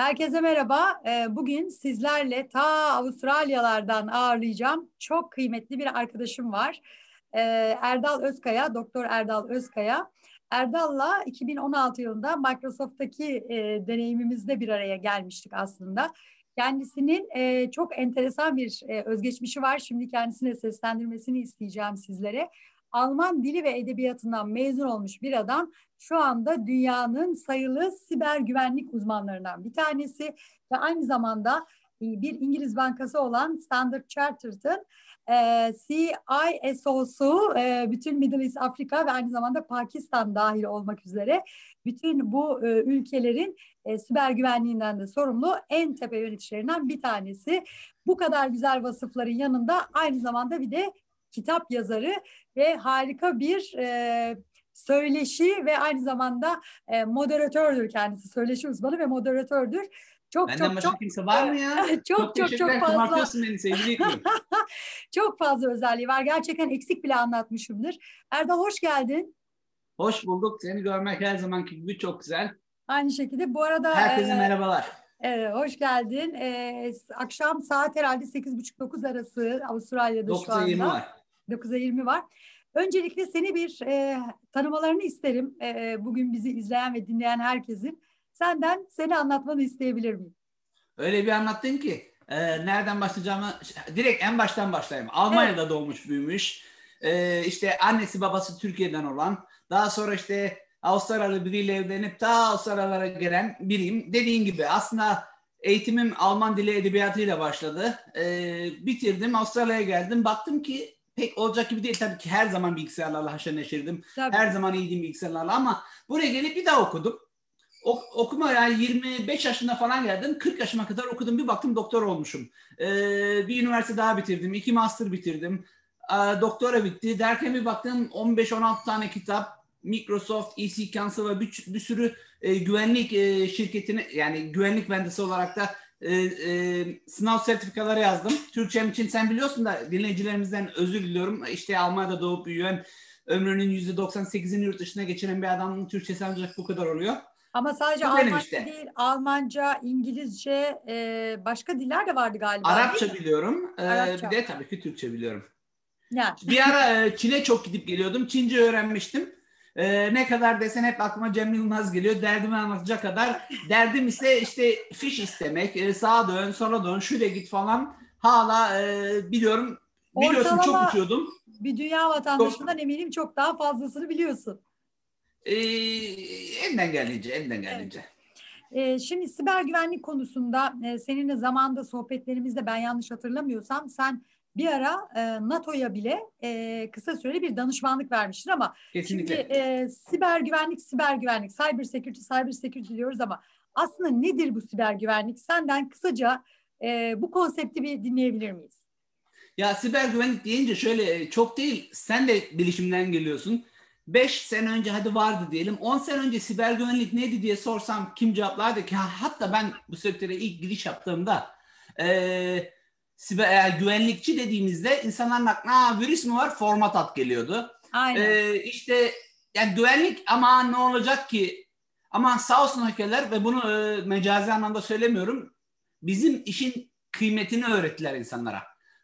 Herkese merhaba. Ee, bugün sizlerle ta Avustralyalardan ağırlayacağım çok kıymetli bir arkadaşım var. Ee, Erdal Özkaya, Doktor Erdal Özkaya. Erdal'la 2016 yılında Microsoft'taki e, deneyimimizde bir araya gelmiştik aslında. Kendisinin e, çok enteresan bir e, özgeçmişi var. Şimdi kendisine seslendirmesini isteyeceğim sizlere. Alman dili ve edebiyatından mezun olmuş bir adam şu anda dünyanın sayılı siber güvenlik uzmanlarından bir tanesi ve aynı zamanda e, bir İngiliz bankası olan Standard Chartered'ın e, CISO'su e, bütün Middle East Afrika ve aynı zamanda Pakistan dahil olmak üzere bütün bu e, ülkelerin e, siber güvenliğinden de sorumlu en tepe yöneticilerinden bir tanesi. Bu kadar güzel vasıfların yanında aynı zamanda bir de kitap yazarı ve harika bir e, söyleşi ve aynı zamada e, moderatördür kendisi. Söyleşi uzmanı ve moderatördür. Çok Benden çok başka çok kimse var mı ya? çok çok çok, çok fazla. beni Çok fazla özelliği var. Gerçekten eksik bile anlatmışımdır. Erdal hoş geldin. Hoş bulduk. Seni görmek her zamanki gibi çok güzel. Aynı şekilde bu arada herkese e, merhabalar. Evet, hoş geldin. Ee, akşam saat herhalde 8.30-9 arası Avustralya'da şu anda. 9'a 20 var. 9'a 20 var. Öncelikle seni bir e, tanımalarını isterim. E, bugün bizi izleyen ve dinleyen herkesin. Senden seni anlatmanı isteyebilir miyim? Öyle bir anlattın ki e, nereden başlayacağımı direkt en baştan başlayayım. Almanya'da evet. doğmuş büyümüş. E, işte annesi babası Türkiye'den olan. Daha sonra işte Avustralyalı biriyle evlenip daha Avustralyalara gelen biriyim. Dediğin gibi aslında eğitimim Alman dili edebiyatıyla başladı. E, bitirdim Avustralya'ya geldim. Baktım ki pek olacak gibi değil. Tabii ki her zaman bilgisayarlarla haşır neşirdim. Tabii. Her zaman iyiydim bilgisayarlarla ama buraya gelip bir daha okudum. O, okuma yani 25 yaşında falan geldim. 40 yaşıma kadar okudum. Bir baktım doktor olmuşum. Ee, bir üniversite daha bitirdim. iki master bitirdim. Ee, doktora bitti. Derken bir baktım 15-16 tane kitap. Microsoft, EC Council ve bir, bir sürü e, güvenlik e, şirketini yani güvenlik mühendisi olarak da e, e, sınav sertifikaları yazdım. Türkçem için sen biliyorsun da dinleyicilerimizden özür diliyorum. İşte Almanya'da doğup büyüyen ömrünün %98'ini yurt dışına geçiren bir adamın Türkçesi ancak bu kadar oluyor. Ama sadece bu Almanca işte. değil, Almanca, İngilizce, e, başka diller de vardı galiba. Arapça biliyorum. E, Arapça. Bir de tabii ki Türkçe biliyorum. Yani. Bir ara e, Çin'e çok gidip geliyordum. Çince öğrenmiştim. Ee, ne kadar desen hep aklıma Cem Yılmaz geliyor. Derdimi anlatacak kadar. Derdim ise işte fiş istemek. E, sağa dön, sola dön, şuraya git falan. Hala e, biliyorum. Biliyorsun Ortalama çok uçuyordum. Bir dünya vatandaşından çok... eminim çok daha fazlasını biliyorsun. Ee, elinden geldiğince, elinden geldiğince. Evet. Ee, şimdi siber güvenlik konusunda e, seninle zamanda sohbetlerimizde ben yanlış hatırlamıyorsam sen bir ara e, NATO'ya bile e, kısa süreli bir danışmanlık vermiştir ama Kesinlikle. şimdi e, siber güvenlik, siber güvenlik, cyber security, cyber security diyoruz ama aslında nedir bu siber güvenlik? Senden kısaca e, bu konsepti bir dinleyebilir miyiz? Ya siber güvenlik deyince şöyle e, çok değil, sen de bilişimden geliyorsun. 5 sene önce hadi vardı diyelim. 10 sene önce siber güvenlik neydi diye sorsam kim cevaplardı ki? Hatta ben bu sektöre ilk giriş yaptığımda eee güvenlikçi dediğimizde insanların aklına virüs mü var format at geliyordu. Aynen. Ee, işte yani güvenlik ama ne olacak ki ama sağ olsun hackerler ve bunu e, mecazi anlamda söylemiyorum. Bizim işin kıymetini öğrettiler insanlara.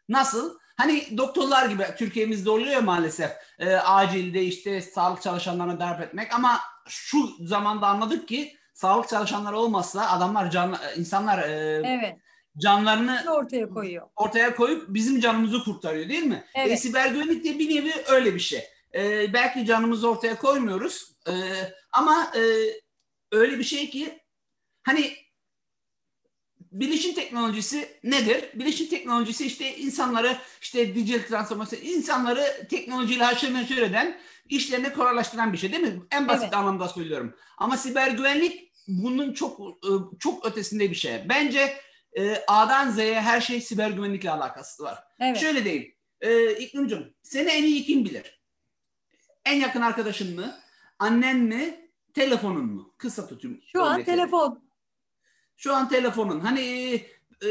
Nasıl? Hani doktorlar gibi Türkiye'mizde oluyor maalesef. E, acilde işte sağlık çalışanlarına darp etmek ama şu zamanda anladık ki sağlık çalışanları olmazsa adamlar can insanlar e, evet canlarını ortaya koyuyor. Ortaya koyup bizim canımızı kurtarıyor değil mi? Evet. E, siber güvenlik de bir nevi öyle bir şey. E, belki canımızı ortaya koymuyoruz e, ama e, öyle bir şey ki hani bilişim teknolojisi nedir? Bilişim teknolojisi işte insanları işte dijital transformasyon, insanları teknolojiyle haşır neşir eden, işlerini kolaylaştıran bir şey değil mi? En basit evet. anlamda söylüyorum. Ama siber güvenlik bunun çok e, çok ötesinde bir şey. Bence e, A'dan Z'ye her şey siber güvenlikle alakası var. Evet. Şöyle diyeyim. E, İklimcim seni en iyi kim bilir? En yakın arkadaşın mı? Annen mi? Telefonun mu? Kısa tutayım. Şu an telefon. Şu an telefonun. Hani e,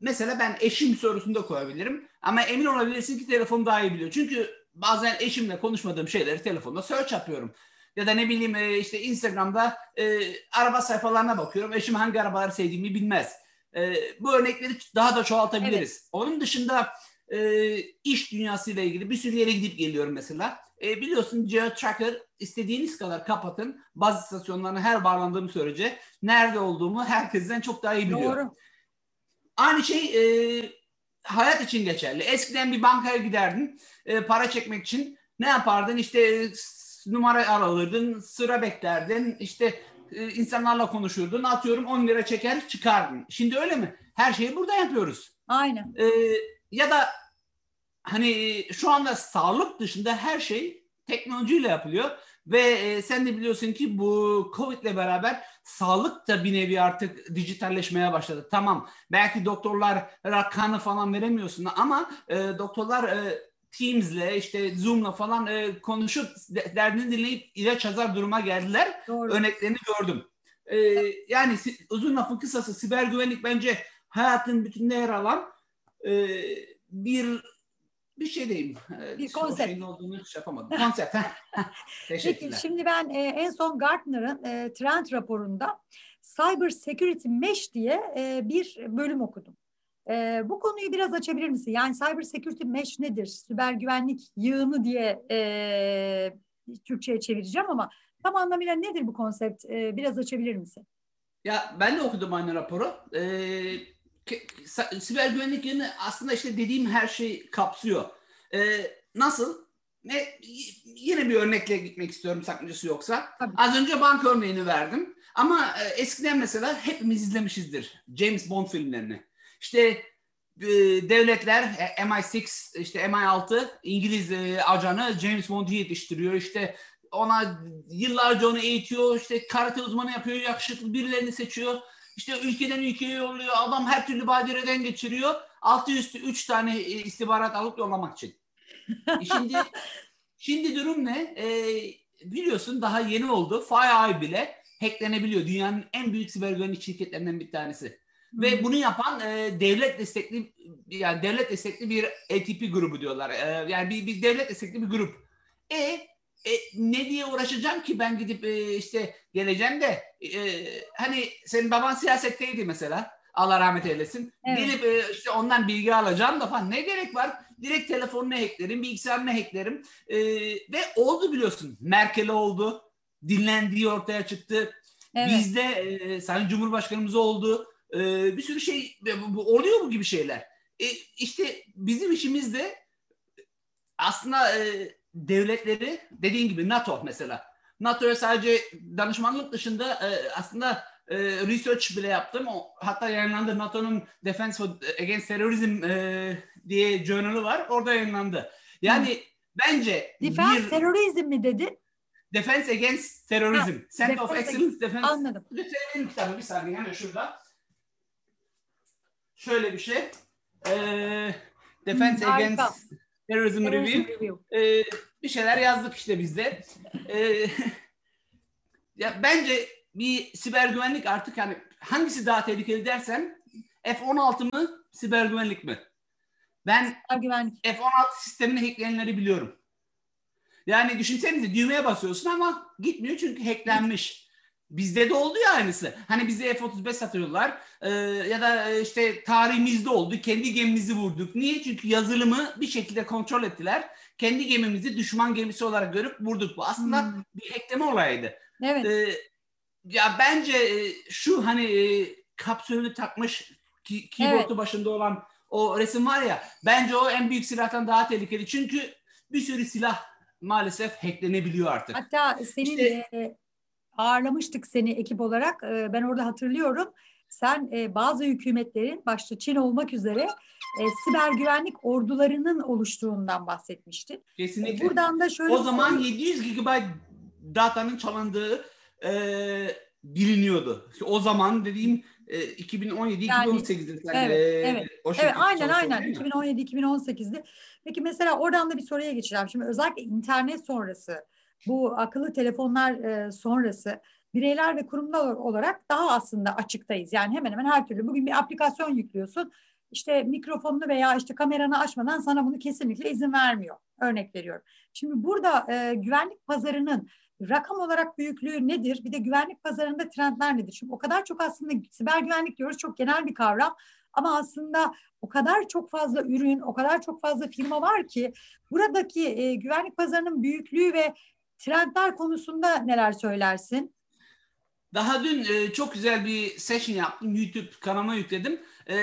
mesela ben eşim sorusunu da koyabilirim. Ama emin olabilirsin ki telefon daha iyi biliyor. Çünkü bazen eşimle konuşmadığım şeyleri telefonda search yapıyorum. Ya da ne bileyim e, işte Instagram'da e, araba sayfalarına bakıyorum. Eşim hangi arabaları sevdiğimi bilmez. E, bu örnekleri daha da çoğaltabiliriz. Evet. Onun dışında e, iş dünyasıyla ilgili bir sürü yere gidip geliyorum mesela. E, biliyorsun GeoTracker istediğiniz kadar kapatın. Baz istasyonlarına her bağlandığım sürece nerede olduğumu herkesten çok daha iyi biliyorum. Doğru. Aynı şey e, hayat için geçerli. Eskiden bir bankaya giderdin e, para çekmek için. Ne yapardın? İşte numara alırdın, sıra beklerdin, işte e, insanlarla konuşurdun, atıyorum 10 lira çeker çıkardın. Şimdi öyle mi? Her şeyi burada yapıyoruz. Aynen. E, ya da hani şu anda sağlık dışında her şey teknolojiyle yapılıyor ve e, sen de biliyorsun ki bu Covid ile beraber sağlık da bir nevi artık dijitalleşmeye başladı. Tamam belki doktorlar kanı falan veremiyorsun ama e, doktorlar e, Teams'le işte Zoom'la falan e, konuşup derdini dinleyip ilaç yazar duruma geldiler. Doğru. Örneklerini gördüm. E, yani uzun lafın kısası siber güvenlik bence hayatın bütününe yer alan e, bir bir şey diyeyim. Bir konsept. O şeyin olduğunu hiç yapamadım. Konsept. Peki şimdi ben e, en son Gartner'ın e, trend raporunda Cyber Security Mesh diye e, bir bölüm okudum. E, bu konuyu biraz açabilir misin? Yani Cyber Security Mesh nedir? Siber güvenlik yığını diye e, Türkçe'ye çevireceğim ama tam anlamıyla nedir bu konsept? E, biraz açabilir misin? Ya ben de okudum aynı raporu. Ee, siber güvenlik yönü aslında işte dediğim her şeyi kapsıyor. Ee, nasıl? Ne, yine bir örnekle gitmek istiyorum sakıncası yoksa. Tabii. Az önce banka örneğini verdim. Ama e, eskiden mesela hepimiz izlemişizdir James Bond filmlerini. İşte e, devletler e, MI6 işte MI6 İngiliz e, ajanı James Bond'u yetiştiriyor. İşte ona yıllarca onu eğitiyor. İşte karate uzmanı yapıyor. Yakışıklı birilerini seçiyor. İşte ülkeden ülkeye yolluyor. Adam her türlü badireden geçiriyor. Altı üstü üç tane istihbarat alıp yollamak için. Şimdi şimdi durum ne? E, biliyorsun daha yeni oldu. FireEye bile hacklenebiliyor. Dünyanın en büyük siber güvenlik şirketlerinden bir tanesi. Hmm. Ve bunu yapan e, devlet destekli yani devlet destekli bir ATP grubu diyorlar. E, yani bir, bir devlet destekli bir grup. E e, ne diye uğraşacağım ki ben gidip e, işte geleceğim de e, hani senin baban siyasetteydi mesela Allah rahmet eylesin. Evet. Gelip e, işte ondan bilgi alacağım da falan ne gerek var? Direkt telefonunu hacklerim, bilgisayarını hacklerim. E, ve oldu biliyorsun. Merkel oldu. Dinlendiği ortaya çıktı. Evet. Bizde e, Sayın Cumhurbaşkanımız oldu. E, bir sürü şey oluyor bu gibi şeyler. E, işte bizim işimiz de aslında e, devletleri dediğin gibi NATO mesela. NATO'ya sadece danışmanlık dışında e, aslında e, research bile yaptım. O, hatta yayınlandı NATO'nun Defense Against Terrorism e, diye journalı var. Orada yayınlandı. Yani Hı. bence Defense bir, Terrorism mi dedin? Defense Against Terrorism. Ha, Center of Excellence Defense. Anladım. Lütfen kitabı bir saniye hemen şurada. Şöyle bir şey. Ee, Defense Hı, Against Terrorism, Terrorism Review. Review. Ee, bir şeyler yazdık işte biz de. Ee, ya bence bir siber güvenlik artık yani hangisi daha tehlikeli dersen F-16 mı siber güvenlik mi? Ben F-16 sistemini hackleyenleri biliyorum. Yani düşünsenize düğmeye basıyorsun ama gitmiyor çünkü hacklenmiş. Bizde de oldu ya aynısı. Hani bize F-35 satıyorlar ee, ya da e, işte tarihimizde oldu. Kendi gemimizi vurduk. Niye? Çünkü yazılımı bir şekilde kontrol ettiler. Kendi gemimizi düşman gemisi olarak görüp vurduk. Bu aslında hmm. bir hackleme olayıydı. Evet. Ee, ya bence e, şu hani e, kapsülünü takmış ki, keyboard'u evet. başında olan o resim var ya bence o en büyük silahtan daha tehlikeli. Çünkü bir sürü silah maalesef hacklenebiliyor artık. Hatta senin işte, e, ağırlamıştık seni ekip olarak. E, ben orada hatırlıyorum. Sen e, bazı hükümetlerin başta Çin olmak üzere e, siber güvenlik ordularının oluştuğundan bahsetmiştin. Kesinlikle. E, buradan da şöyle O zaman 700 GB datanın çalındığı e, biliniyordu. O zaman dediğim e, 2017 yani, 2018'de sen evet, e, evet. o Evet aynen aynen 2017 2018'de. Peki mesela oradan da bir soruya geçeceğim. Şimdi özellikle internet sonrası bu akıllı telefonlar e, sonrası bireyler ve kurumlar olarak daha aslında açıktayız. Yani hemen hemen her türlü. Bugün bir aplikasyon yüklüyorsun. İşte mikrofonunu veya işte kameranı açmadan sana bunu kesinlikle izin vermiyor. Örnek veriyorum. Şimdi burada e, güvenlik pazarının rakam olarak büyüklüğü nedir? Bir de güvenlik pazarında trendler nedir? Çünkü o kadar çok aslında siber güvenlik diyoruz çok genel bir kavram. Ama aslında o kadar çok fazla ürün, o kadar çok fazla firma var ki buradaki e, güvenlik pazarının büyüklüğü ve trendler konusunda neler söylersin? Daha dün e, çok güzel bir session yaptım. YouTube kanalıma yükledim. E,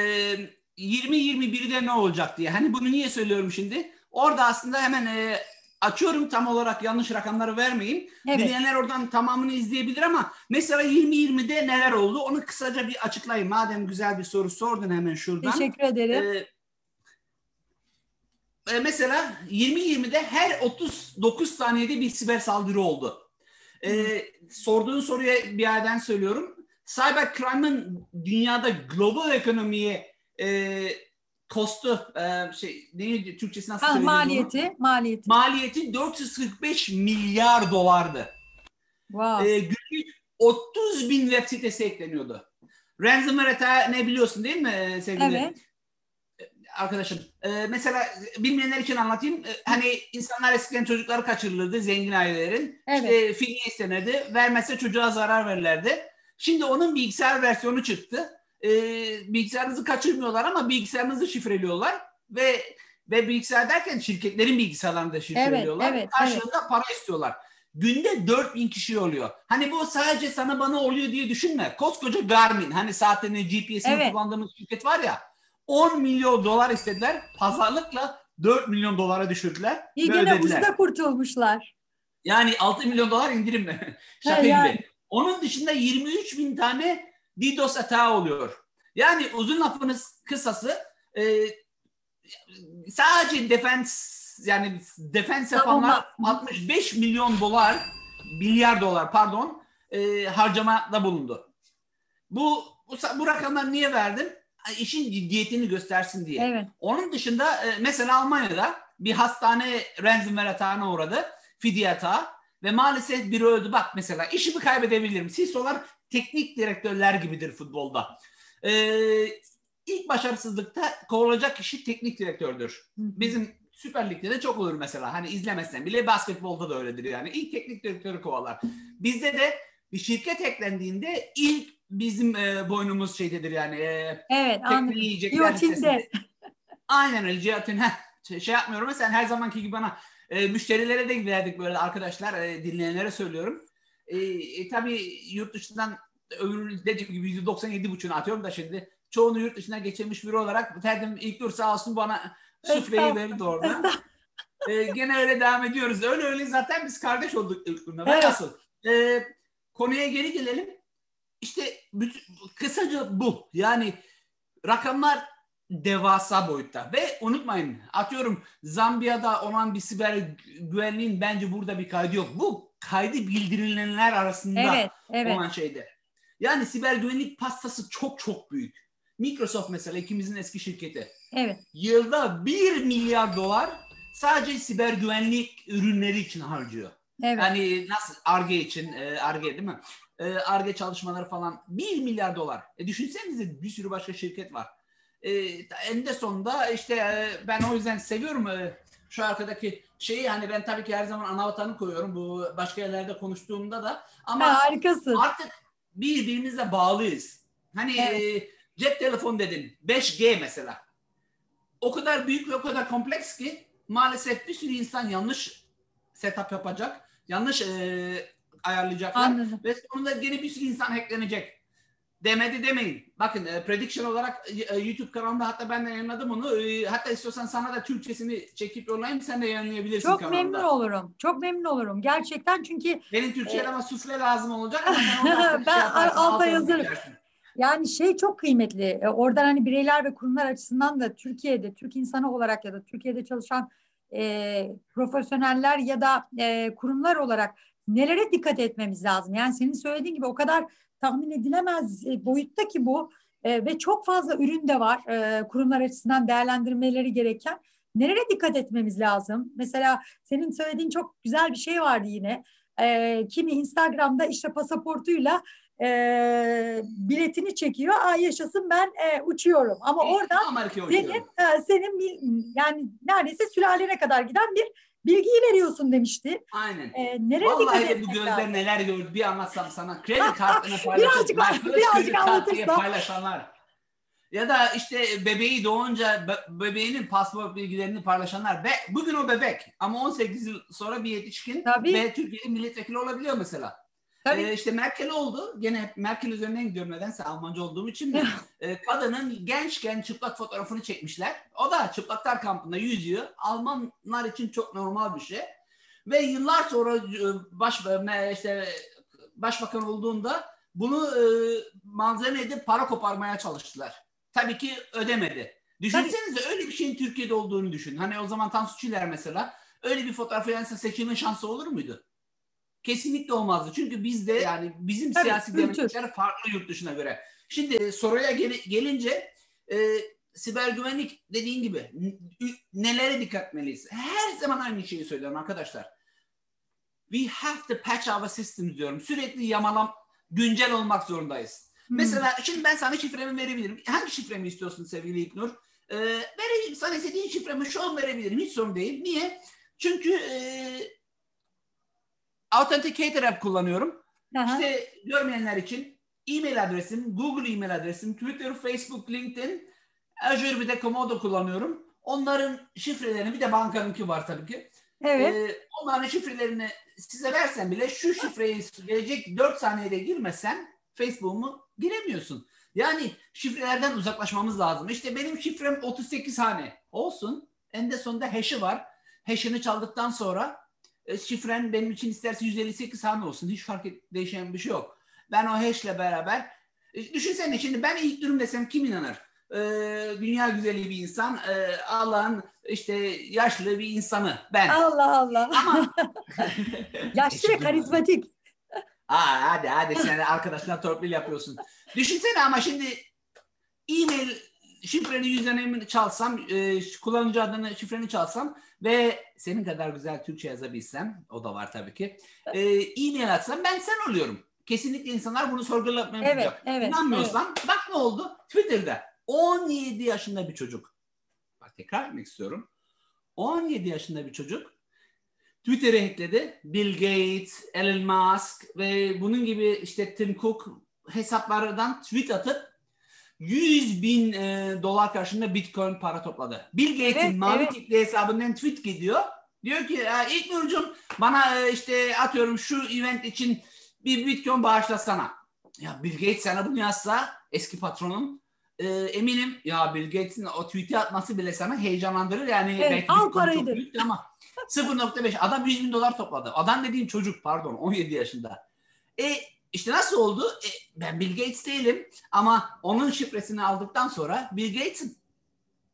20-21'de ne olacak diye. Hani bunu niye söylüyorum şimdi? Orada aslında hemen e, açıyorum tam olarak yanlış rakamları vermeyeyim. Evet. Dinleyenler oradan tamamını izleyebilir ama mesela 2020'de neler oldu onu kısaca bir açıklayayım. Madem güzel bir soru sordun hemen şuradan. Teşekkür ederim. Ee, e, mesela 2020'de her 39 saniyede bir siber saldırı oldu. Ee, sorduğun soruya bir yerden söylüyorum. Cyber crime'ın dünyada global ekonomiye e, kostu e, şey neydi Türkçesi nasıl ha, maliyeti bunu? maliyeti maliyeti 445 milyar dolardı. Wow. E, günlük 30 bin web sitesi ekleniyordu. Ransomware ne biliyorsun değil mi e, sevgili? Evet. Arkadaşım. E, mesela bilmeyenler için anlatayım. E, hani insanlar eskiden çocukları kaçırılırdı zengin ailelerin. Evet. İşte fidye istenirdi. Vermezse çocuğa zarar verirlerdi. Şimdi onun bilgisayar versiyonu çıktı e, bilgisayarınızı kaçırmıyorlar ama bilgisayarınızı şifreliyorlar ve ve bilgisayar derken şirketlerin bilgisayarlarını da şifreliyorlar. Evet, evet, Karşılığında evet. para istiyorlar. Günde 4000 kişi oluyor. Hani bu sadece sana bana oluyor diye düşünme. Koskoca Garmin hani saatini GPS'ini evet. kullandığımız şirket var ya 10 milyon dolar istediler. Pazarlıkla 4 milyon dolara düşürdüler. İyi gene ucuza kurtulmuşlar. Yani 6 milyon dolar indirimle. Şaka yani. Onun dışında 23 bin tane DDoS hata oluyor. Yani uzun lafınız kısası e, sadece defens yani defens yapanlar 65 milyon dolar milyar dolar pardon e, harcamada bulundu. Bu, bu bu rakamları niye verdim? İşin ciddiyetini göstersin diye. Evet. Onun dışında e, mesela Almanya'da bir hastane ransomware hatağına uğradı. Fidye hatağı ve maalesef biri öldü. Bak mesela işimi kaybedebilirim. CISO'lar teknik direktörler gibidir futbolda. Ee, ilk başarısızlıkta kovulacak kişi teknik direktördür. Bizim Süper Lig'de de çok olur mesela. Hani izlemezsen bile basketbolda da öyledir yani. İlk teknik direktörü kovalar. Bizde de bir şirket eklendiğinde ilk bizim e, boynumuz şeydedir yani. E, evet anladım. Aynen öyle. Cihatin. Şey, şey yapmıyorum. Sen her zamanki gibi bana e, müşterilere de giderdik böyle arkadaşlar. E, dinleyenlere söylüyorum. E, e, tabii yurt dışından öbür dediğim gibi %97,5'unu atıyorum da şimdi çoğunu yurt dışına geçirmiş biri olarak terdim ilk dur sağ olsun bana süfreyi verdi orada. e, gene öyle devam ediyoruz. Öyle öyle zaten biz kardeş olduk ilk günde. Evet. Nasıl? E, konuya geri gelelim. İşte bütün, kısaca bu. Yani rakamlar devasa boyutta. Ve unutmayın atıyorum Zambiya'da olan bir siber güvenliğin bence burada bir kaydı yok. Bu kaydı bildirilenler arasında evet, evet. olan şeyde. Yani siber güvenlik pastası çok çok büyük. Microsoft mesela ikimizin eski şirketi. Evet. Yılda 1 milyar dolar sadece siber güvenlik ürünleri için harcıyor. Evet. Yani nasıl ARGE için, ARGE değil mi? ARGE çalışmaları falan 1 milyar dolar. E düşünsenize bir sürü başka şirket var. E, en de sonunda işte e, ben o yüzden seviyorum e, şu arkadaki şeyi hani ben tabii ki her zaman ana vatanı koyuyorum bu başka yerlerde konuştuğumda da ama ha, harikasın. artık birbirimize bağlıyız. Hani evet. e, cep telefonu dedin 5G mesela. O kadar büyük ve o kadar kompleks ki maalesef bir sürü insan yanlış setup yapacak. Yanlış e, ayarlayacaklar. Anladım. Ve sonunda gene bir sürü insan hacklenecek demedi demeyin. Bakın e, prediction olarak e, YouTube kanalında hatta ben de yayınladım onu. E, hatta istiyorsan sana da Türkçesini çekip yollayayım sen de yayınlayabilirsin Çok kanalda. memnun olurum. Çok memnun olurum. Gerçekten çünkü benim Türkçe'ye ama sufle lazım olacak ben, ben şey alta yazarım. Yani şey çok kıymetli. Oradan hani bireyler ve kurumlar açısından da Türkiye'de Türk insanı olarak ya da Türkiye'de çalışan e, profesyoneller ya da e, kurumlar olarak nelere dikkat etmemiz lazım? Yani senin söylediğin gibi o kadar tahmin edilemez e, boyutta ki bu e, ve çok fazla ürün de var e, kurumlar açısından değerlendirmeleri gereken. Nereye dikkat etmemiz lazım? Mesela senin söylediğin çok güzel bir şey vardı yine. E, kimi Instagram'da işte pasaportuyla e, biletini çekiyor. Aa yaşasın ben e, uçuyorum. Ama e, oradan senin e, senin yani neredeyse sülalene kadar giden bir bilgiyi veriyorsun demişti. Aynen. Ee, nereye Vallahi de bu gözler lazım? neler gördü bir anlatsam sana. Kredi kartını Birazcık- My birazcık anlatırsan. paylaşanlar. Ya da işte bebeği doğunca be- bebeğinin pasport bilgilerini paylaşanlar. Ve bugün o bebek ama 18 yıl sonra bir yetişkin Tabii. ve Türkiye'nin milletvekili olabiliyor mesela. Tabii. Ee, işte Merkel oldu. Gene hep Merkel üzerinden gidiyorum nedense Almanca olduğum için mi? Ee, kadının gençken çıplak fotoğrafını çekmişler. O da çıplaklar kampında yüzüyor. Almanlar için çok normal bir şey. Ve yıllar sonra e, baş me- işte başbakan olduğunda bunu e, malzeme edip para koparmaya çalıştılar. Tabii ki ödemedi. Düşünsenize öyle bir şeyin Türkiye'de olduğunu düşün. Hani o zaman Tansu Çiller mesela öyle bir fotoğrafı yansa seçilme şansı olur muydu? Kesinlikle olmazdı. Çünkü bizde yani bizim Tabii, siyasi kültür. dinamikler farklı yurt dışına göre. Şimdi e, soruya gel- gelince e, siber güvenlik dediğin gibi nelere dikkat etmeliyiz? Her zaman aynı şeyi söylüyorum arkadaşlar. We have to patch our systems diyorum. Sürekli yamalam, güncel olmak zorundayız. Hmm. Mesela şimdi ben sana şifremi verebilirim. Hangi şifremi istiyorsun sevgili İlknur? Ee, vereyim sana istediğin şifremi şu an verebilirim. Hiç sorun değil. Niye? Çünkü e, Authenticator app kullanıyorum. Aha. İşte görmeyenler için e-mail adresim, Google e-mail adresim, Twitter, Facebook, LinkedIn, Azure bir de Komodo kullanıyorum. Onların şifrelerini bir de bankanınki var tabii ki. evet. Ee, onların şifrelerini size versem bile şu şifreyi gelecek 4 saniyede girmesen Facebook'umu giremiyorsun. Yani şifrelerden uzaklaşmamız lazım. İşte benim şifrem 38 hane olsun. En de sonunda hash'i var. Hash'ini çaldıktan sonra e, şifren benim için isterse 158 hane olsun. Hiç fark et, değişen bir şey yok. Ben o hash'le beraber e, düşünsene şimdi ben ilk durum desem kim inanır? Ee, dünya güzeli bir insan, e, Allah'ın işte yaşlı bir insanı ben. Allah Allah. Ama Yaşlı ve karizmatik. Aa, hadi hadi sen arkadaşlar torpil yapıyorsun. Düşünsene ama şimdi e-mail şifreni username çalsam, e, kullanıcı adını şifreni çalsam ve senin kadar güzel Türkçe yazabilsem, o da var tabii ki. E, e-mail atsam ben sen oluyorum. Kesinlikle insanlar bunu sorgulamaya Evet, evet, İnanmıyorsan bak ne oldu? Twitter'da 17 yaşında bir çocuk. Bak tekrar etmek istiyorum. 17 yaşında bir çocuk Twitter'ı hackledi. Bill Gates, Elon Musk ve bunun gibi işte Tim Cook hesaplardan tweet atıp 100 bin e, dolar karşılığında Bitcoin para topladı. Bill Gates'in Evet, mavi evet. tikli hesabından tweet gidiyor. Diyor ki "Ya ilk Nurcuğum bana e, işte atıyorum şu event için bir Bitcoin bağışlasana. Ya Bill Gates sana bunu yazsa eski patronum e, eminim ya Bill Gates'in o tweet'i atması bile sana heyecanlandırır. Yani Evet, belki al büyük ama 0.5 adam 100 bin dolar topladı. Adam dediğim çocuk pardon 17 yaşında. E işte nasıl oldu? E, ben Bill Gates değilim ama onun şifresini aldıktan sonra Bill Gates'im.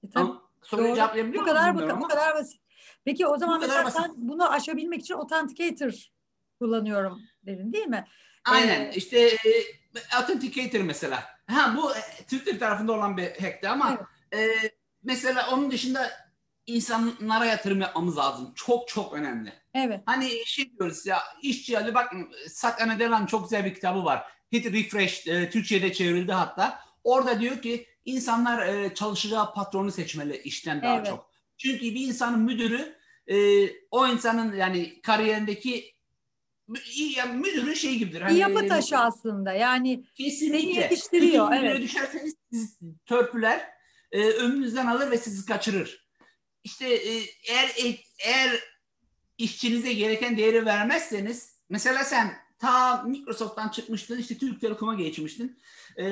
E, tabii, Ama soruyu cevaplayabiliyor bu kadar bu, bu kadar basit. Peki o zaman Bu mesela sen bunu aşabilmek için Authenticator kullanıyorum dedin değil mi? Aynen Ee, işte e, Authenticator mesela. Ha bu e, Twitter tarafında olan bir hackti ama e, mesela onun dışında insanlara yatırım yapmamız lazım. Çok çok önemli. Evet. Hani şey diyoruz ya işçi Ali bak Satya Nadela'nın çok güzel bir kitabı var. Hit Refresh e, Türkçe'de çevrildi hatta. Orada diyor ki insanlar e, çalışacağı patronu seçmeli işten daha Evet. çok. Çünkü bir insanın müdürü e, o insanın yani kariyerindeki yani müdürün şey gibidir. Hani, yapı taşı aslında. Yani Kesinlikle. Seni yetiştiriyor, evet. düşerseniz sizi törpüler, e, önünüzden alır ve sizi kaçırır. İşte e, eğer eğer işçinize gereken değeri vermezseniz, mesela sen ta Microsoft'tan çıkmıştın, işte Türk Telekom'a geçmiştin. E,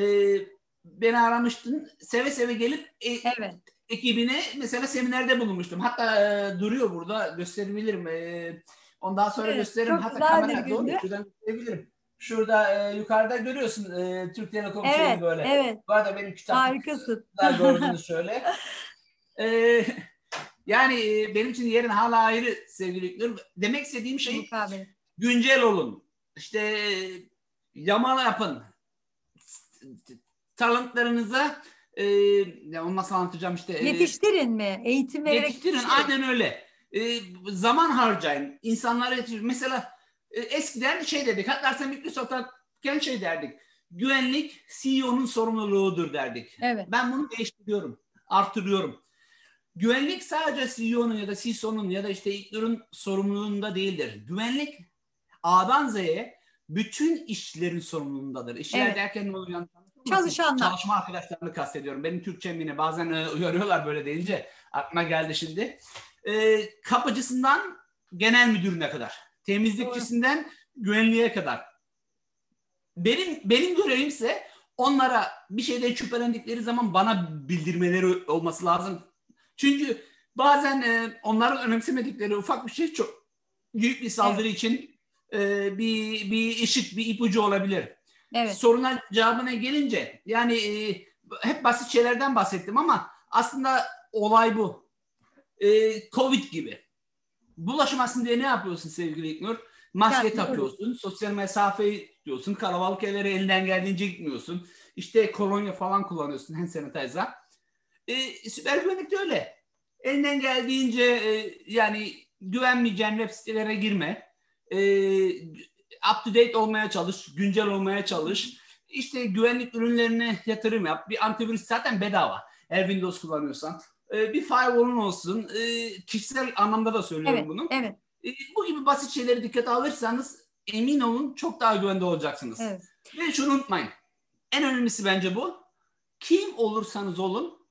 beni aramıştın, seve seve gelip e, evet. ekibine mesela seminerde bulunmuştum. Hatta e, duruyor burada gösterebilirim. E, ondan sonra Evet, gösteririm. Hatta kamera doğru şuradan gösterebilirim. Şurada e, yukarıda görüyorsun e, Türk Telekom şeyi Evet. böyle. Evet. Bu arada benim kitap Harikasın. gördünüz şöyle. E, yani e, benim için yerin hala ayrı sevgili İlknur. Demek istediğim şey güncel olun. İşte e, yama yapın. Talentlarınıza e, ya onu nasıl anlatacağım işte. e, Yetiştirin mi? Eğitim vererek Yetiştirin yetiştirin. aynen öyle. Ee, zaman harcayın. İnsanlara yetiştirin. Mesela e, eskiden şey dedik. Hatta Microsoft'tan şey derdik. Güvenlik CEO'nun sorumluluğudur derdik. Evet. Ben bunu değiştiriyorum. Artırıyorum. Güvenlik sadece CEO'nun ya da CISO'nun ya da işte İlknur'un sorumluluğunda değildir. Güvenlik A'dan Z'ye bütün işlerin sorumluluğundadır. İşler Evet. derken ne oluyor? Çalışanlar. Çalışma arkadaşlarını kastediyorum. Benim Türkçem yine bazen e, uyarıyorlar böyle deyince. Aklıma geldi şimdi. E, kapıcısından genel müdürüne kadar. Temizlikçisinden güvenliğe kadar. Benim benim görevimse onlara bir şeyden şüphelendikleri zaman bana bildirmeleri olması lazım. Çünkü bazen e, onların önemsemedikleri ufak bir şey çok büyük bir saldırı için e, bir bir ışık, bir ipucu olabilir. Evet. Soruna cevabına gelince yani e, hep basit şeylerden bahsettim ama aslında olay bu. E, Covid gibi. Bulaşmasın diye ne yapıyorsun sevgili İlknur? Maske Yani, takıyorsun, sosyal mesafeyi tutuyorsun, kalabalık yerlere elinden geldiğince gitmiyorsun. İşte kolonya falan kullanıyorsun, hand sanitizer. E, siber güvenlik de öyle. Elinden geldiğince e, yani güvenmeyeceğin web sitelere girme. E, up to date olmaya çalış, güncel olmaya çalış. İşte güvenlik ürünlerine yatırım yap. Bir antivirüs zaten bedava. Eğer Windows kullanıyorsan. E, bir firewall'un olsun. E, kişisel anlamda da söylüyorum Evet. bunu. Evet. E, bu gibi basit şeyleri dikkate alırsanız emin olun çok daha güvende olacaksınız. Evet. Ve şunu unutmayın. En önemlisi bence bu. Kim olursanız olun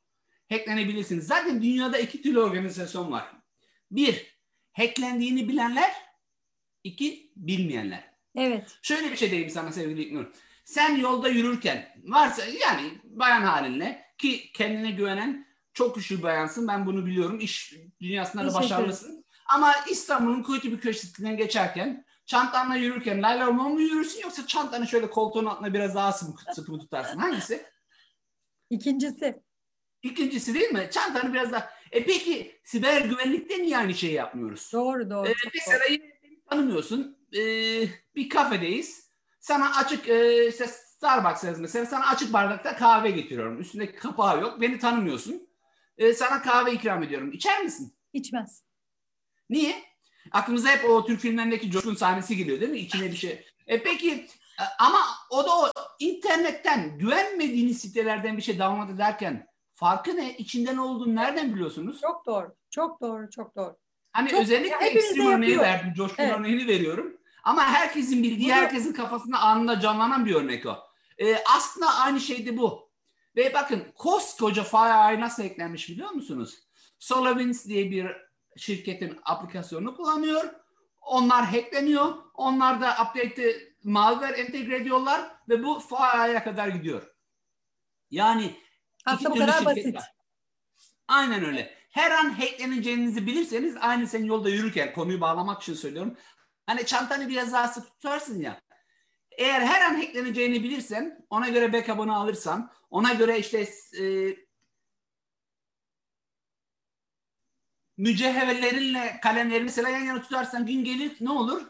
hacklenebilirsiniz. Zaten dünyada iki türlü organizasyon var. Bir, hacklendiğini bilenler. iki bilmeyenler. Evet. Şöyle bir şey diyeyim sana sevgili İlknur. Sen yolda yürürken varsa yani bayan halinle ki kendine güvenen çok güçlü bir bayansın. Ben bunu biliyorum. İş dünyasında da başarılısın. Ama İstanbul'un kuytu bir köşesinden geçerken çantanla yürürken layla mu yürürsün yoksa çantanı şöyle koltuğun altına biraz daha sıkı, sıkı mı tutarsın? Hangisi? İkincisi. İkincisi değil mi? Çantanı biraz daha... E peki siber güvenlikte niye aynı şeyi yapmıyoruz? Doğru doğru. Ee, doğru. mesela yine beni tanımıyorsun. Ee, bir kafedeyiz. Sana açık e, işte Starbucks'ız mesela sana açık bardakta kahve getiriyorum. Üstünde kapağı yok. Beni tanımıyorsun. Ee, sana kahve ikram ediyorum. İçer misin? İçmez. Niye? Aklımıza hep o Türk filmlerindeki coşkun sahnesi geliyor değil mi? İçine bir şey. E peki e, ama o da o internetten güvenmediğiniz sitelerden bir şey download ederken farkı ne? İçinde ne olduğunu nereden biliyorsunuz? Çok doğru. Çok doğru. Çok doğru. Hani Çok- özellikle ya hepimiz de ekstrem örneği yapıyor. verdim, coşkun Evet. örneğini veriyorum. Ama herkesin bildiği, Bunu- herkesin kafasında anında canlanan bir örnek o. Ee, aslında aynı şey de bu. Ve bakın koskoca FireEye nasıl eklenmiş biliyor musunuz? SolarWinds diye bir şirketin aplikasyonunu kullanıyor. Onlar hackleniyor. Onlar da update'i malware entegre ediyorlar ve bu FireEye'ye kadar gidiyor. Yani Aslında bu kadar basit. var. Aynen öyle. Her an hackleneceğinizi bilirseniz aynı sen yolda yürürken konuyu bağlamak için söylüyorum. Hani çantanı biraz daha sık tutarsın ya. Eğer her an hackleneceğini bilirsen ona göre backup'ını alırsan ona göre işte e, mücevherlerinle kalemleri mesela yan yana tutarsan gün gelir ne olur?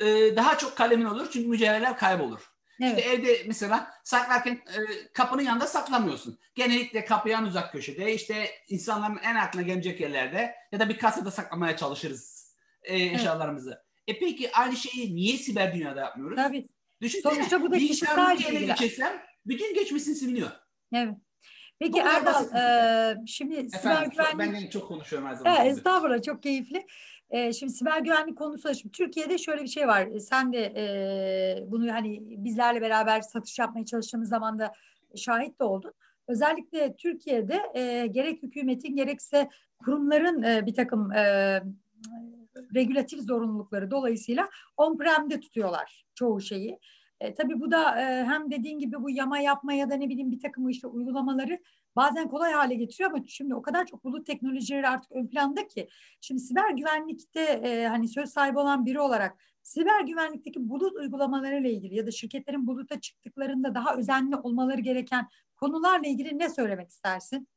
E, daha çok kalemin olur çünkü mücevherler kaybolur. Evet. İşte evde mesela saklarken e, kapının yanında saklamıyorsun. Genellikle kapıya en uzak köşede işte insanların en aklına gelecek yerlerde ya da bir kasada saklamaya çalışırız e, eşyalarımızı. E peki aynı şeyi niye siber dünyada yapmıyoruz? Tabii. Düşünsene, Sonuçta bu da kişisel bilgiler. geçirsem bütün geçmişini siliniyor. Evet. Peki Bu kadar Erdal, e, şimdi siber Efendim çok, güvenlik... ben çok konuşuyorum her zaman. Ha, estağfurullah çok keyifli. Ee, şimdi siber güvenlik konusu şimdi Türkiye'de şöyle bir şey var. E, Sen de e, bunu hani bizlerle beraber satış yapmaya çalıştığımız zaman da şahit de oldun. Özellikle Türkiye'de e, gerek hükümetin gerekse kurumların e, bir takım e, regülatif zorunlulukları dolayısıyla on-prem'de tutuyorlar çoğu şeyi. E, tabii bu da e, hem dediğin gibi bu yama yapma ya da ne bileyim bir takım işte uygulamaları bazen kolay hale getiriyor ama şimdi o kadar çok bulut teknolojileri artık ön planda ki şimdi siber güvenlikte e, hani söz sahibi olan biri olarak siber güvenlikteki bulut uygulamalarıyla ilgili ya da şirketlerin buluta çıktıklarında daha özenli olmaları gereken konularla ilgili ne söylemek istersin?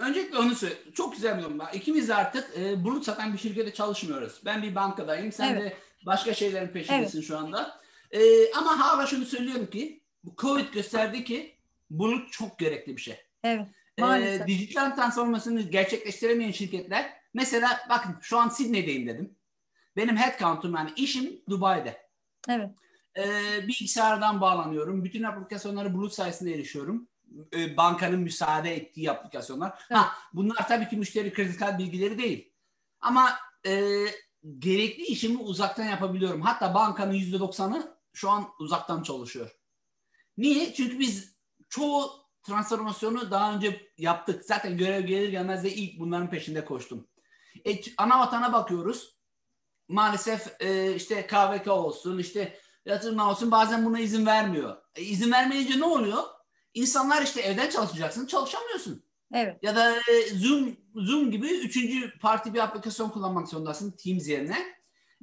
Öncelikle onu söyle. Çok güzel bir numara. İkimiz artık e, bulut satan bir şirkete çalışmıyoruz. Ben bir bankadayım. Sen Evet. de başka şeylerin peşindesin şu anda. E, ama hala şunu söylüyorum ki bu Covid gösterdi ki bulut çok gerekli bir şey. Evet. E, Maalesef. dijital transformasyonu gerçekleştiremeyen şirketler mesela bakın şu an Sydney'deyim dedim. Benim headcount'um yani işim Dubai'de. Evet. E, bilgisayardan bağlanıyorum. Bütün aplikasyonlara bulut sayesinde erişiyorum. e, bankanın müsaade ettiği aplikasyonlar. Evet. Ha, bunlar tabii ki müşteri kredi kart bilgileri değil. Ama e, gerekli işimi uzaktan yapabiliyorum. Hatta bankanın yüzde doksanı şu an uzaktan çalışıyor. Niye? Çünkü biz çoğu transformasyonu daha önce yaptık. Zaten görev gelir gelmez de ilk bunların peşinde koştum. E, ana vatana bakıyoruz. Maalesef e, işte KVK olsun, işte yatırımlar olsun bazen buna izin vermiyor. E, izin vermeyince ne oluyor? İnsanlar işte evden çalışacaksın, çalışamıyorsun. Evet. Ya da e, Zoom Zoom gibi üçüncü parti bir aplikasyon kullanmak zorundasın Teams yerine.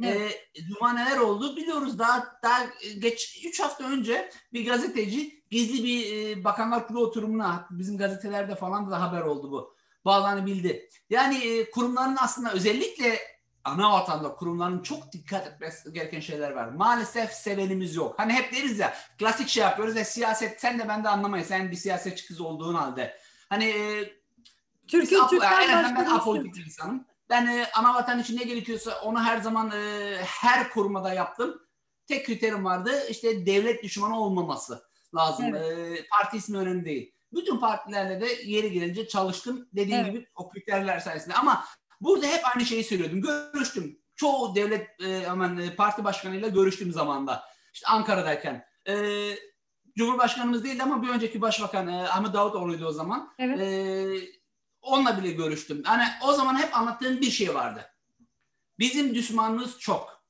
Evet. E, Zoom'a neler oldu biliyoruz. Daha daha geç 3 hafta önce bir gazeteci gizli bir e, bakanlar kurulu oturumuna bizim gazetelerde falan da haber oldu bu. Bağlanabildi. Yani e, kurumların aslında özellikle ana vatanda kurumların çok dikkat etmesi gereken şeyler var. Maalesef sevenimiz yok. Hani hep deriz ya klasik şey yapıyoruz ya siyaset sen de ben de anlamayız. Sen bir siyasetçi kız olduğun halde. Hani e, Türkiye ben apolitik bir insanım. Ben e, ana vatan için ne gerekiyorsa onu her zaman e, her kurumada yaptım. Tek kriterim vardı işte devlet düşmanı olmaması lazım. Evet. E, parti ismi önemli değil. Bütün partilerle de yeri gelince çalıştım. Dediğim evet. gibi o kriterler sayesinde. Ama burada hep aynı şeyi söylüyordum. Görüştüm. Çoğu devlet e, aman, e, parti başkanıyla görüştüm zamanda. İşte Ankara'dayken. E, Cumhurbaşkanımız değildi ama bir önceki başbakan e, Ahmet Davutoğlu'ydu o zaman. Evet. E, onunla bile görüştüm. Hani o zaman hep anlattığım bir şey vardı. Bizim düşmanımız çok.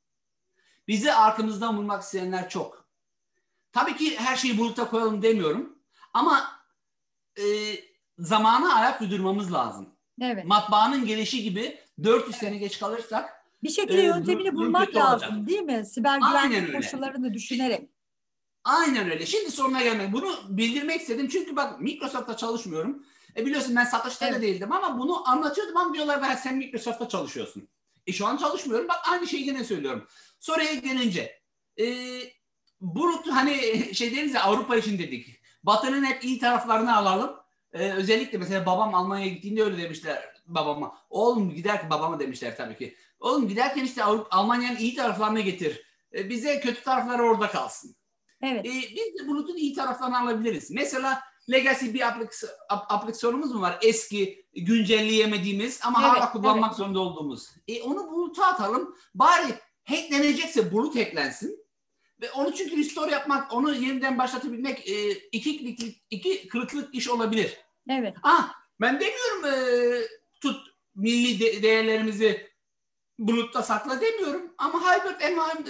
Bizi arkamızdan vurmak isteyenler çok. Tabii ki her şeyi buluta koyalım demiyorum. Ama e, zamana ayak uydurmamız lazım. Evet. Matbaanın gelişi gibi 400 sene geç kalırsak bir şekilde e, yöntemini bulmak lazım olacak. değil mi? Siber güvenlik koşullarını düşünerek. Aynen öyle. Şimdi soruna gelmek. Bunu bildirmek istedim. Çünkü bak Microsoft'ta çalışmıyorum. E biliyorsun ben satışta evet. da değildim ama bunu anlatıyordum ama diyorlar ben sen Microsoft'ta çalışıyorsun. E şu an çalışmıyorum. Bak aynı şeyi yine söylüyorum. Soruya gelince e, bulut hani şey deriz ya Avrupa için dedik. Batı'nın hep iyi taraflarını alalım. E, özellikle mesela babam Almanya'ya gittiğinde öyle demişler babama. Oğlum giderken babama demişler tabii ki. Oğlum giderken işte Almanya'nın iyi taraflarını getir. E, bize kötü tarafları orada kalsın. Evet. E, biz de bulutun iyi taraflarını alabiliriz. Mesela legacy bir aplikasyonumuz mu var? Eski, güncelleyemediğimiz ama evet, hala kullanmak evet. zorunda olduğumuz. E onu buluta atalım. Bari hacklenecekse bulut hacklensin. Ve onu çünkü restore yapmak, onu yeniden başlatabilmek e, iki, iki, iki kırıklık iş olabilir. Evet. Ah, ben demiyorum e, tut milli de, değerlerimizi bulutta sakla demiyorum. Ama hybrid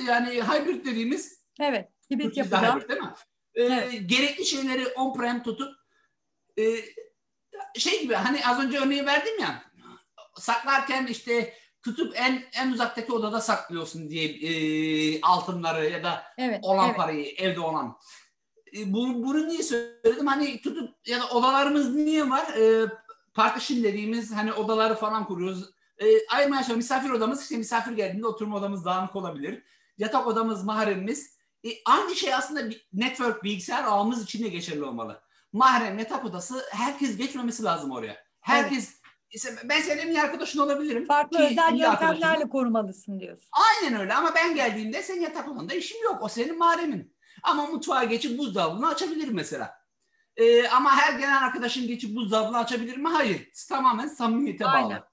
yani hybrid dediğimiz Evet. Hibrit yapıda. Hybrid değil mi? E, evet. gerekli şeyleri on-prem tutup e, şey gibi hani az önce örneği verdim ya saklarken işte tutup en en uzaktaki odada saklıyorsun diye e, altınları ya da evet, olan evet. parayı evde olan. E, bunu, bunu niye söyledim? Hani tutup ya da odalarımız niye var? E, partition dediğimiz hani odaları falan kuruyoruz. E, aşağı misafir odamız işte misafir geldiğinde oturma odamız dağınık olabilir. Yatak odamız mahremimiz. E, aynı şey aslında bir network bilgisayar ağımız için de geçerli olmalı. Mahrem yatak odası herkes geçmemesi lazım oraya. Herkes evet. ben senin iyi arkadaşın olabilirim. Farklı ki, özel yöntemlerle korumalısın diyorsun. Aynen öyle ama ben geldiğimde senin yatak odanda işim yok. O senin mahremin. Ama mutfağa geçip buzdolabını açabilirim mesela. Ee, ama her gelen arkadaşın geçip buzdolabını açabilir mi? Hayır. Tamamen samimiyete bağlı. Aynen.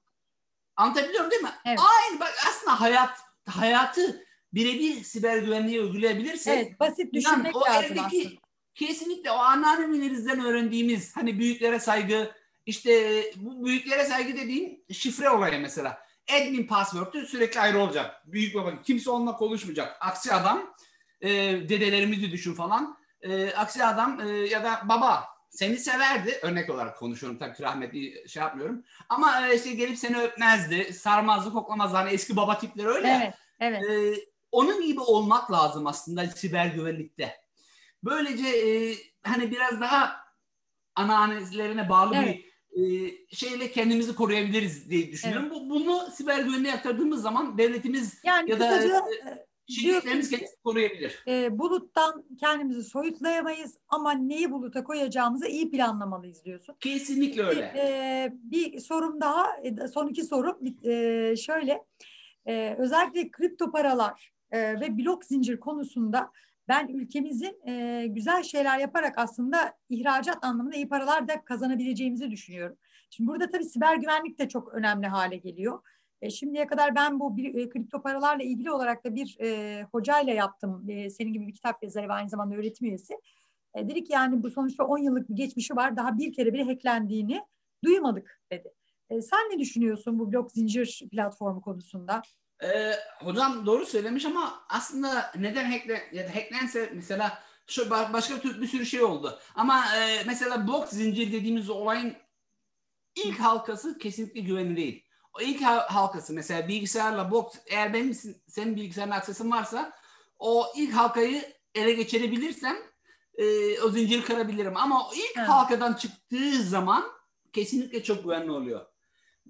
Anlatabiliyorum değil mi? Evet. Aynı bak aslında hayat hayatı birebir siber güvenliği uygulayabilirsek evet, basit düşünmek o lazım evdeki, aslında. Kesinlikle o anneannelerimizden öğrendiğimiz hani büyüklere saygı işte bu büyüklere saygı dediğim şifre olayı mesela. Admin password'ü sürekli ayrı olacak. Büyük baba kimse onunla konuşmayacak. Aksi adam e, dedelerimizi düşün falan. E, aksi adam e, ya da baba seni severdi. Örnek olarak konuşuyorum tabii rahmetli şey yapmıyorum. Ama e, işte gelip seni öpmezdi. Sarmazdı, koklamazdı. Hani eski baba tipleri öyle. Evet, evet. E, onun gibi olmak lazım aslında siber güvenlikte. Böylece e, hani biraz daha anneannelerine bağlı evet. bir e, şeyle kendimizi koruyabiliriz diye düşünüyorum. Evet. Bu, bunu siber güvenliğe aktardığımız zaman devletimiz yani ya da e, şirketlerimiz kendisi koruyabilir. E, buluttan kendimizi soyutlayamayız ama neyi buluta koyacağımızı iyi planlamalıyız diyorsun. Kesinlikle öyle. E, bir sorum daha, e, son iki sorum e, şöyle. E, özellikle kripto paralar e, ve blok zincir konusunda ben ülkemizin e, güzel şeyler yaparak aslında ihracat anlamında iyi paralar da kazanabileceğimizi düşünüyorum. Şimdi burada tabii siber güvenlik de çok önemli hale geliyor. E, şimdiye kadar ben bu bir, e, kripto paralarla ilgili olarak da bir e, hocayla yaptım. E, senin gibi bir kitap yazarı ve aynı zamanda öğretim üyesi. E, dedik yani bu sonuçta 10 yıllık bir geçmişi var. Daha bir kere bile hacklendiğini duymadık dedi. E, sen ne düşünüyorsun bu blok zincir platformu konusunda? Ee, hocam doğru söylemiş ama aslında neden hackle, ya da hacklense mesela şu başka bir, bir sürü şey oldu. Ama e, mesela blok zincir dediğimiz olayın ilk halkası kesinlikle güvenli değil. O ilk halkası mesela bilgisayarla blok eğer benim senin bilgisayarın aksesin varsa o ilk halkayı ele geçirebilirsem e, o zinciri kırabilirim. Ama o ilk evet. halkadan çıktığı zaman kesinlikle çok güvenli oluyor.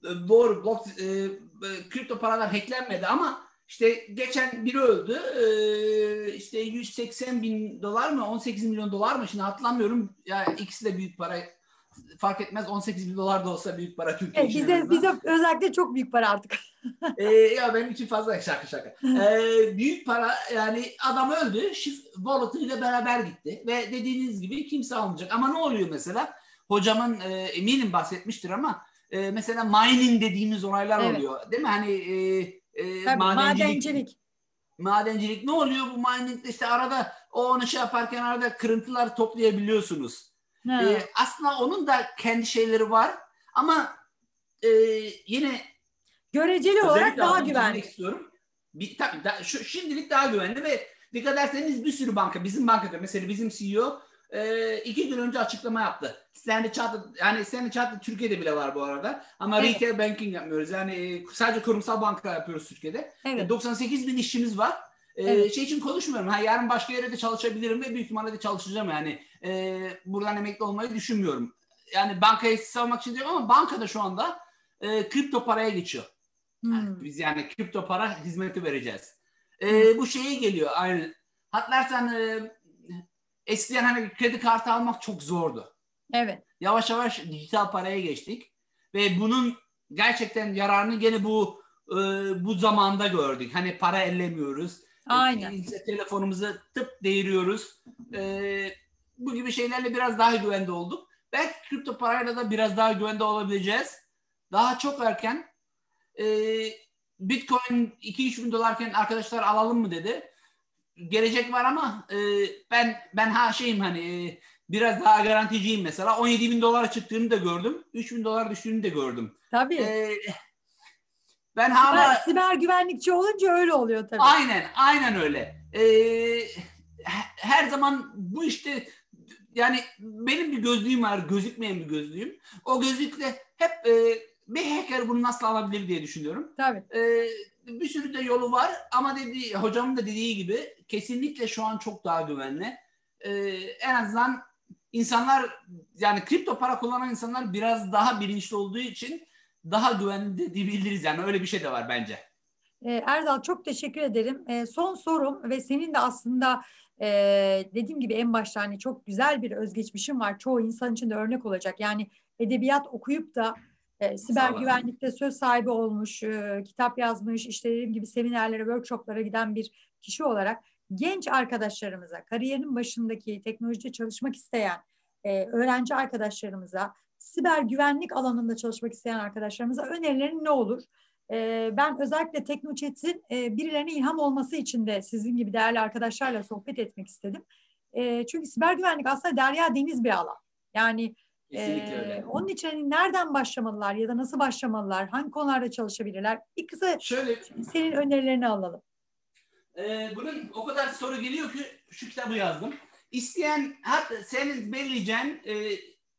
E, doğru blok e, e, kripto paralar hacklenmedi ama işte geçen biri öldü. E, işte 180 bin dolar mı 18 milyon dolar mı şimdi hatırlamıyorum. Ya yani ikisi de büyük para fark etmez 18 bin dolar da olsa büyük para Türkiye evet, bize, bize özellikle çok büyük para artık. ee, ya benim için fazla şaka şaka. Ee, büyük para yani adam öldü. Şif ile beraber gitti. Ve dediğiniz gibi kimse almayacak. Ama ne oluyor mesela? Hocamın e, eminim bahsetmiştir ama e, mesela mining dediğimiz olaylar evet. oluyor. Değil mi? Hani e, e, Tabii, madencilik. madencilik. Madencilik ne oluyor bu miningde işte arada o onu şey yaparken arada kırıntılar toplayabiliyorsunuz. E, aslında onun da kendi şeyleri var ama e, yine göreceli olarak daha güvenli. istiyorum. Bir, tabii, da, şu, şimdilik daha güvenli ve dikkat ederseniz bir sürü banka bizim bankada mesela bizim CEO e, iki gün önce açıklama yaptı. Standard Chartered yani Standard Chartered Türkiye'de bile var bu arada. Ama evet. retail banking yapmıyoruz. Yani e, sadece kurumsal banka yapıyoruz Türkiye'de. Evet. E, 98 bin işçimiz var. E, evet. Şey için konuşmuyorum. Ha, yarın başka yere de çalışabilirim ve büyük ihtimalle de çalışacağım yani. E, buradan emekli olmayı düşünmüyorum. Yani bankayı savunmak için diyorum ama bankada şu anda e, kripto paraya geçiyor. Hmm. Yani biz yani kripto para hizmeti vereceğiz. E, bu şeye geliyor aynı. Hatırlarsan e, eskiden hani kredi kartı almak çok zordu. Evet. Yavaş yavaş dijital paraya geçtik ve bunun gerçekten yararını gene bu e, bu zamanda gördük. Hani para ellemiyoruz. Aynen. İşte telefonumuzu tıp değiriyoruz. E, bu gibi şeylerle biraz daha güvende olduk. Belki kripto parayla da biraz daha güvende olabileceğiz. Daha çok erken e, Bitcoin 2-3 bin dolarken arkadaşlar alalım mı dedi. Gelecek var ama e, ben ben ha şeyim hani e, biraz daha garanticiyim mesela. 17 bin dolara çıktığını da gördüm. 3 bin dolar düştüğünü de gördüm. Tabii. E, ben siber, hala... siber güvenlikçi olunca öyle oluyor tabii. Aynen, aynen öyle. Ee, her zaman bu işte yani benim bir gözlüğüm var, gözükmeyen bir gözlüğüm. O gözlükle hep e, bir hacker bunu nasıl alabilir diye düşünüyorum. Tabii. E, bir sürü de yolu var ama dediği, hocamın da dediği gibi kesinlikle şu an çok daha güvenli. E, en azından insanlar yani kripto para kullanan insanlar biraz daha bilinçli olduğu için daha güvenli diyebiliriz. Yani öyle bir şey de var bence. Ee, Erdal çok teşekkür ederim. Ee, son sorum ve senin de aslında e, dediğim gibi en başta hani çok güzel bir özgeçmişin var. Çoğu insan için de örnek olacak. Yani edebiyat okuyup da e, siber güvenlikte söz sahibi olmuş, e, kitap yazmış, işte dediğim gibi seminerlere, workshoplara giden bir kişi olarak genç arkadaşlarımıza, kariyerin başındaki teknolojide çalışmak isteyen e, öğrenci arkadaşlarımıza siber güvenlik alanında çalışmak isteyen arkadaşlarımıza önerilerin ne olur? Ee, ben özellikle Teknochat'in e, birilerine ilham olması için de sizin gibi değerli arkadaşlarla sohbet etmek istedim. E, çünkü siber güvenlik aslında derya deniz bir alan. Yani e, onun için hani nereden başlamalılar ya da nasıl başlamalılar, hangi konularda çalışabilirler? Bir kısa Şöyle, senin önerilerini alalım. E, bunun o kadar soru geliyor ki şu kitabı yazdım. İsteyen hatta senin belirleyeceğin e,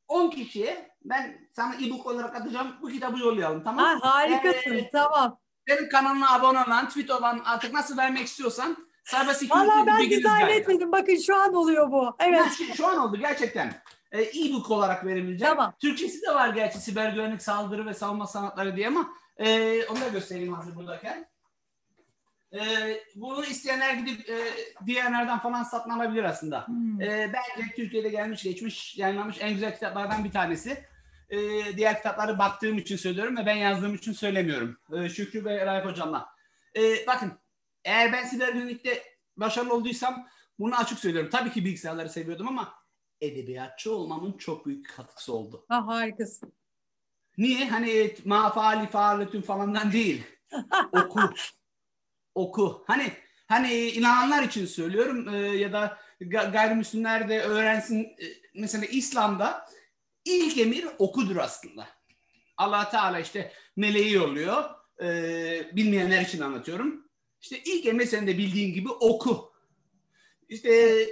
10 kişiye ben sana e-book olarak atacağım. Bu kitabı yollayalım tamam mı? harikasın ee, tamam. Senin kanalına abone olan, tweet olan artık nasıl vermek istiyorsan Cyber Valla ben dizayn etmedim. Bakın şu an oluyor bu. Evet. Şu, şu an oldu gerçekten. Ee, e-book olarak verebileceğim. Tamam. Türkçesi de var gerçi siber güvenlik saldırı ve savunma sanatları diye ama e, onu da göstereyim hazır buradayken. E, bunu isteyenler gidip e, diğerlerden falan satın alabilir aslında. Hmm. E, bence Türkiye'de gelmiş geçmiş yayınlanmış en güzel kitaplardan bir tanesi. E, diğer kitapları baktığım için söylüyorum ve ben yazdığım için söylemiyorum. E, Şükrü ve Raif Hocam'la. E, bakın eğer ben siber güvenlikte başarılı olduysam Bunu açık söylüyorum. Tabii ki bilgisayarları seviyordum ama edebiyatçı olmamın çok büyük katkısı oldu. Ha, harikasın. Niye? Hani ma faali faaletün falandan değil. Oku. Oku. Hani hani inananlar için söylüyorum e, ya da ga- gayrimüslimler de öğrensin. E, mesela İslam'da ilk emir okudur aslında. Allah Teala işte meleği yolluyor. E, bilmeyenler için anlatıyorum. İşte ilk emir senin de bildiğin gibi oku. İşte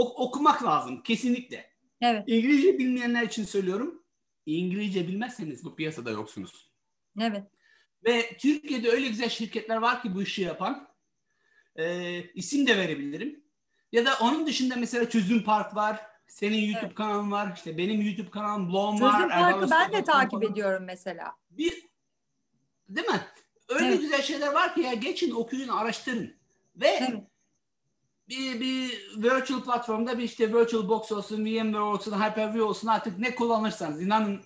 okumak lazım kesinlikle. Evet, İngilizce bilmeyenler için söylüyorum. İngilizce bilmezseniz bu piyasada yoksunuz. evet. Ve Türkiye'de öyle güzel şirketler var ki bu işi yapan. Ee, isim de verebilirim. Ya da onun dışında mesela Çözüm Park var. Senin YouTube Evet. kanalın var. İşte benim YouTube kanalım Blom var. Çözüm Parkı ben de takip falan. ediyorum mesela. Bir, değil mi? Öyle Evet. güzel şeyler var ki ya geçin okuyun araştırın. Ve Evet. Bir, bir virtual platformda bir işte VirtualBox olsun, VMware olsun, Hyper-V olsun artık ne kullanırsanız inanın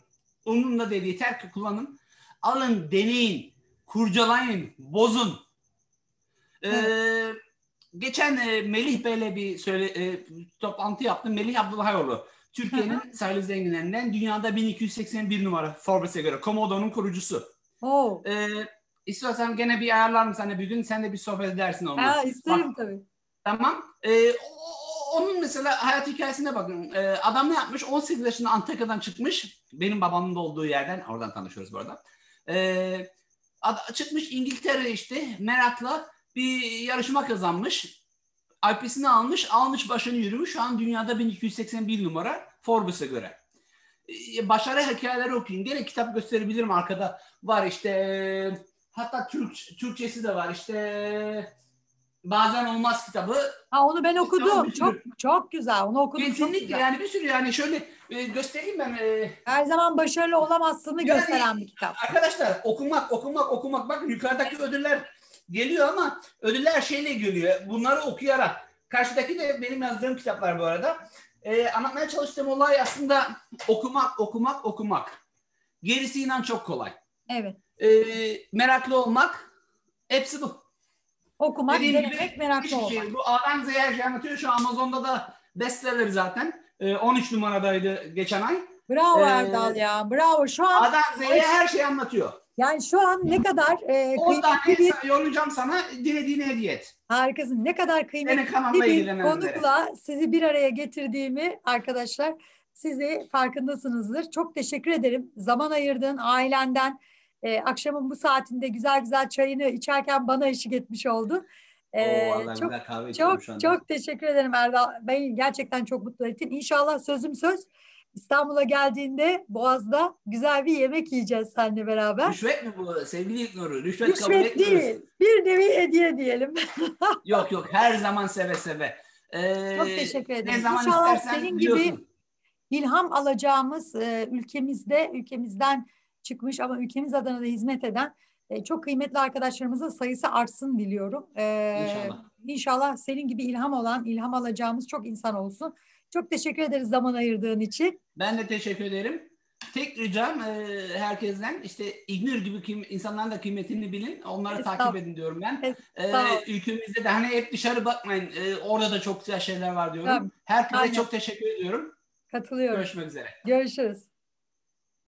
onunla değil yeter ki kullanın. Alın, deneyin, kurcalayın, bozun. Ee, geçen e, Melih Bey'le bir söyle, e, toplantı yaptım. Melih Abdullahoğlu. Türkiye'nin sayılı zenginlerinden dünyada 1281 numara Forbes'e göre. Komodo'nun kurucusu. Oo. Ee, istiyorsan gene bir ayarlarım sana bir gün. Sen de bir sohbet edersin onunla. Ha, isterim tabii. Tamam. O- onun mesela hayat hikayesine bakın. Ee, adam ne yapmış? 18 yaşında Antakya'dan çıkmış. Benim babamın da olduğu yerden. Oradan tanışıyoruz bu arada. Ee, ad- çıkmış İngiltere işte merakla bir yarışma kazanmış. IP'sini almış. Almış başını yürümüş. Şu an dünyada 1281 numara Forbes'e göre. Ee, başarı hikayeleri okuyun. Gene kitap gösterebilirim arkada. Var işte e, hatta Türk, Türkçesi de var. İşte Bazen Olmaz kitabı. Ha onu ben okudum. Çok çok güzel. Onu okudum Kesinlikle güzel. yani bir sürü yani şöyle e, göstereyim ben. e, Her zaman başarılı olamazsını Yani- gösteren bir kitap. arkadaşlar okumak okumak okumak bakın yukarıdaki ödüller geliyor ama ödüller şeyle geliyor. Bunları okuyarak. Karşıdaki de benim yazdığım kitaplar bu arada. E, anlatmaya çalıştığım olay aslında okumak okumak okumak. Gerisi inan çok kolay. Evet. E, meraklı olmak hepsi bu. Okumak, Dediğim denemek, meraklı Hiçbir olmak. şey. Bu A'dan Z'ye şey anlatıyor. Şu Amazon'da da bestseller zaten. E, 13 numaradaydı geçen ay. Bravo Ee, Erdal ya. Bravo. Şu an A'dan Z'ye her şeyi anlatıyor. yani şu an ne kadar e, 10 tane kıymetli bir yollayacağım sana dilediğine hediye et. harikasın. Ne kadar kıymetli bir konukla sizi bir araya getirdiğimi arkadaşlar sizi farkındasınızdır. Çok teşekkür ederim. Zaman ayırdın ailenden. E, akşamın bu saatinde güzel güzel çayını içerken bana eşlik etmiş oldun. E, Oo, çok Çok çok teşekkür ederim Erdal. Beni gerçekten çok mutlu ettin. İnşallah sözüm söz İstanbul'a geldiğinde Boğaz'da güzel bir yemek yiyeceğiz seninle beraber. Rüşvet mi bu sevgili İlknur'u? Rüşvet, kabul Rüşvet etmiyoruz. değil. Bir nevi hediye diyelim. Yok yok her zaman seve seve. Ee, Çok teşekkür ederim. Ne zaman İnşallah senin biliyorsun. gibi İlham alacağımız e, ülkemizde, ülkemizden çıkmış ama ülkemiz adına da hizmet eden e, çok kıymetli arkadaşlarımızın sayısı artsın diliyorum. E, İnşallah. İnşallah senin gibi ilham olan, ilham alacağımız çok insan olsun. Çok teşekkür ederiz zaman ayırdığın için. Ben de teşekkür ederim. Tek ricam e, herkesten işte İgnur gibi kim, insanların da kıymetini bilin. Onları takip edin diyorum ben. Ol. ülkemizde de hani hep dışarı bakmayın. Ee, orada da çok güzel şeyler var diyorum. Tabii. Herkese Aynen. çok teşekkür ediyorum. Katılıyorum. Görüşmek üzere. Görüşürüz.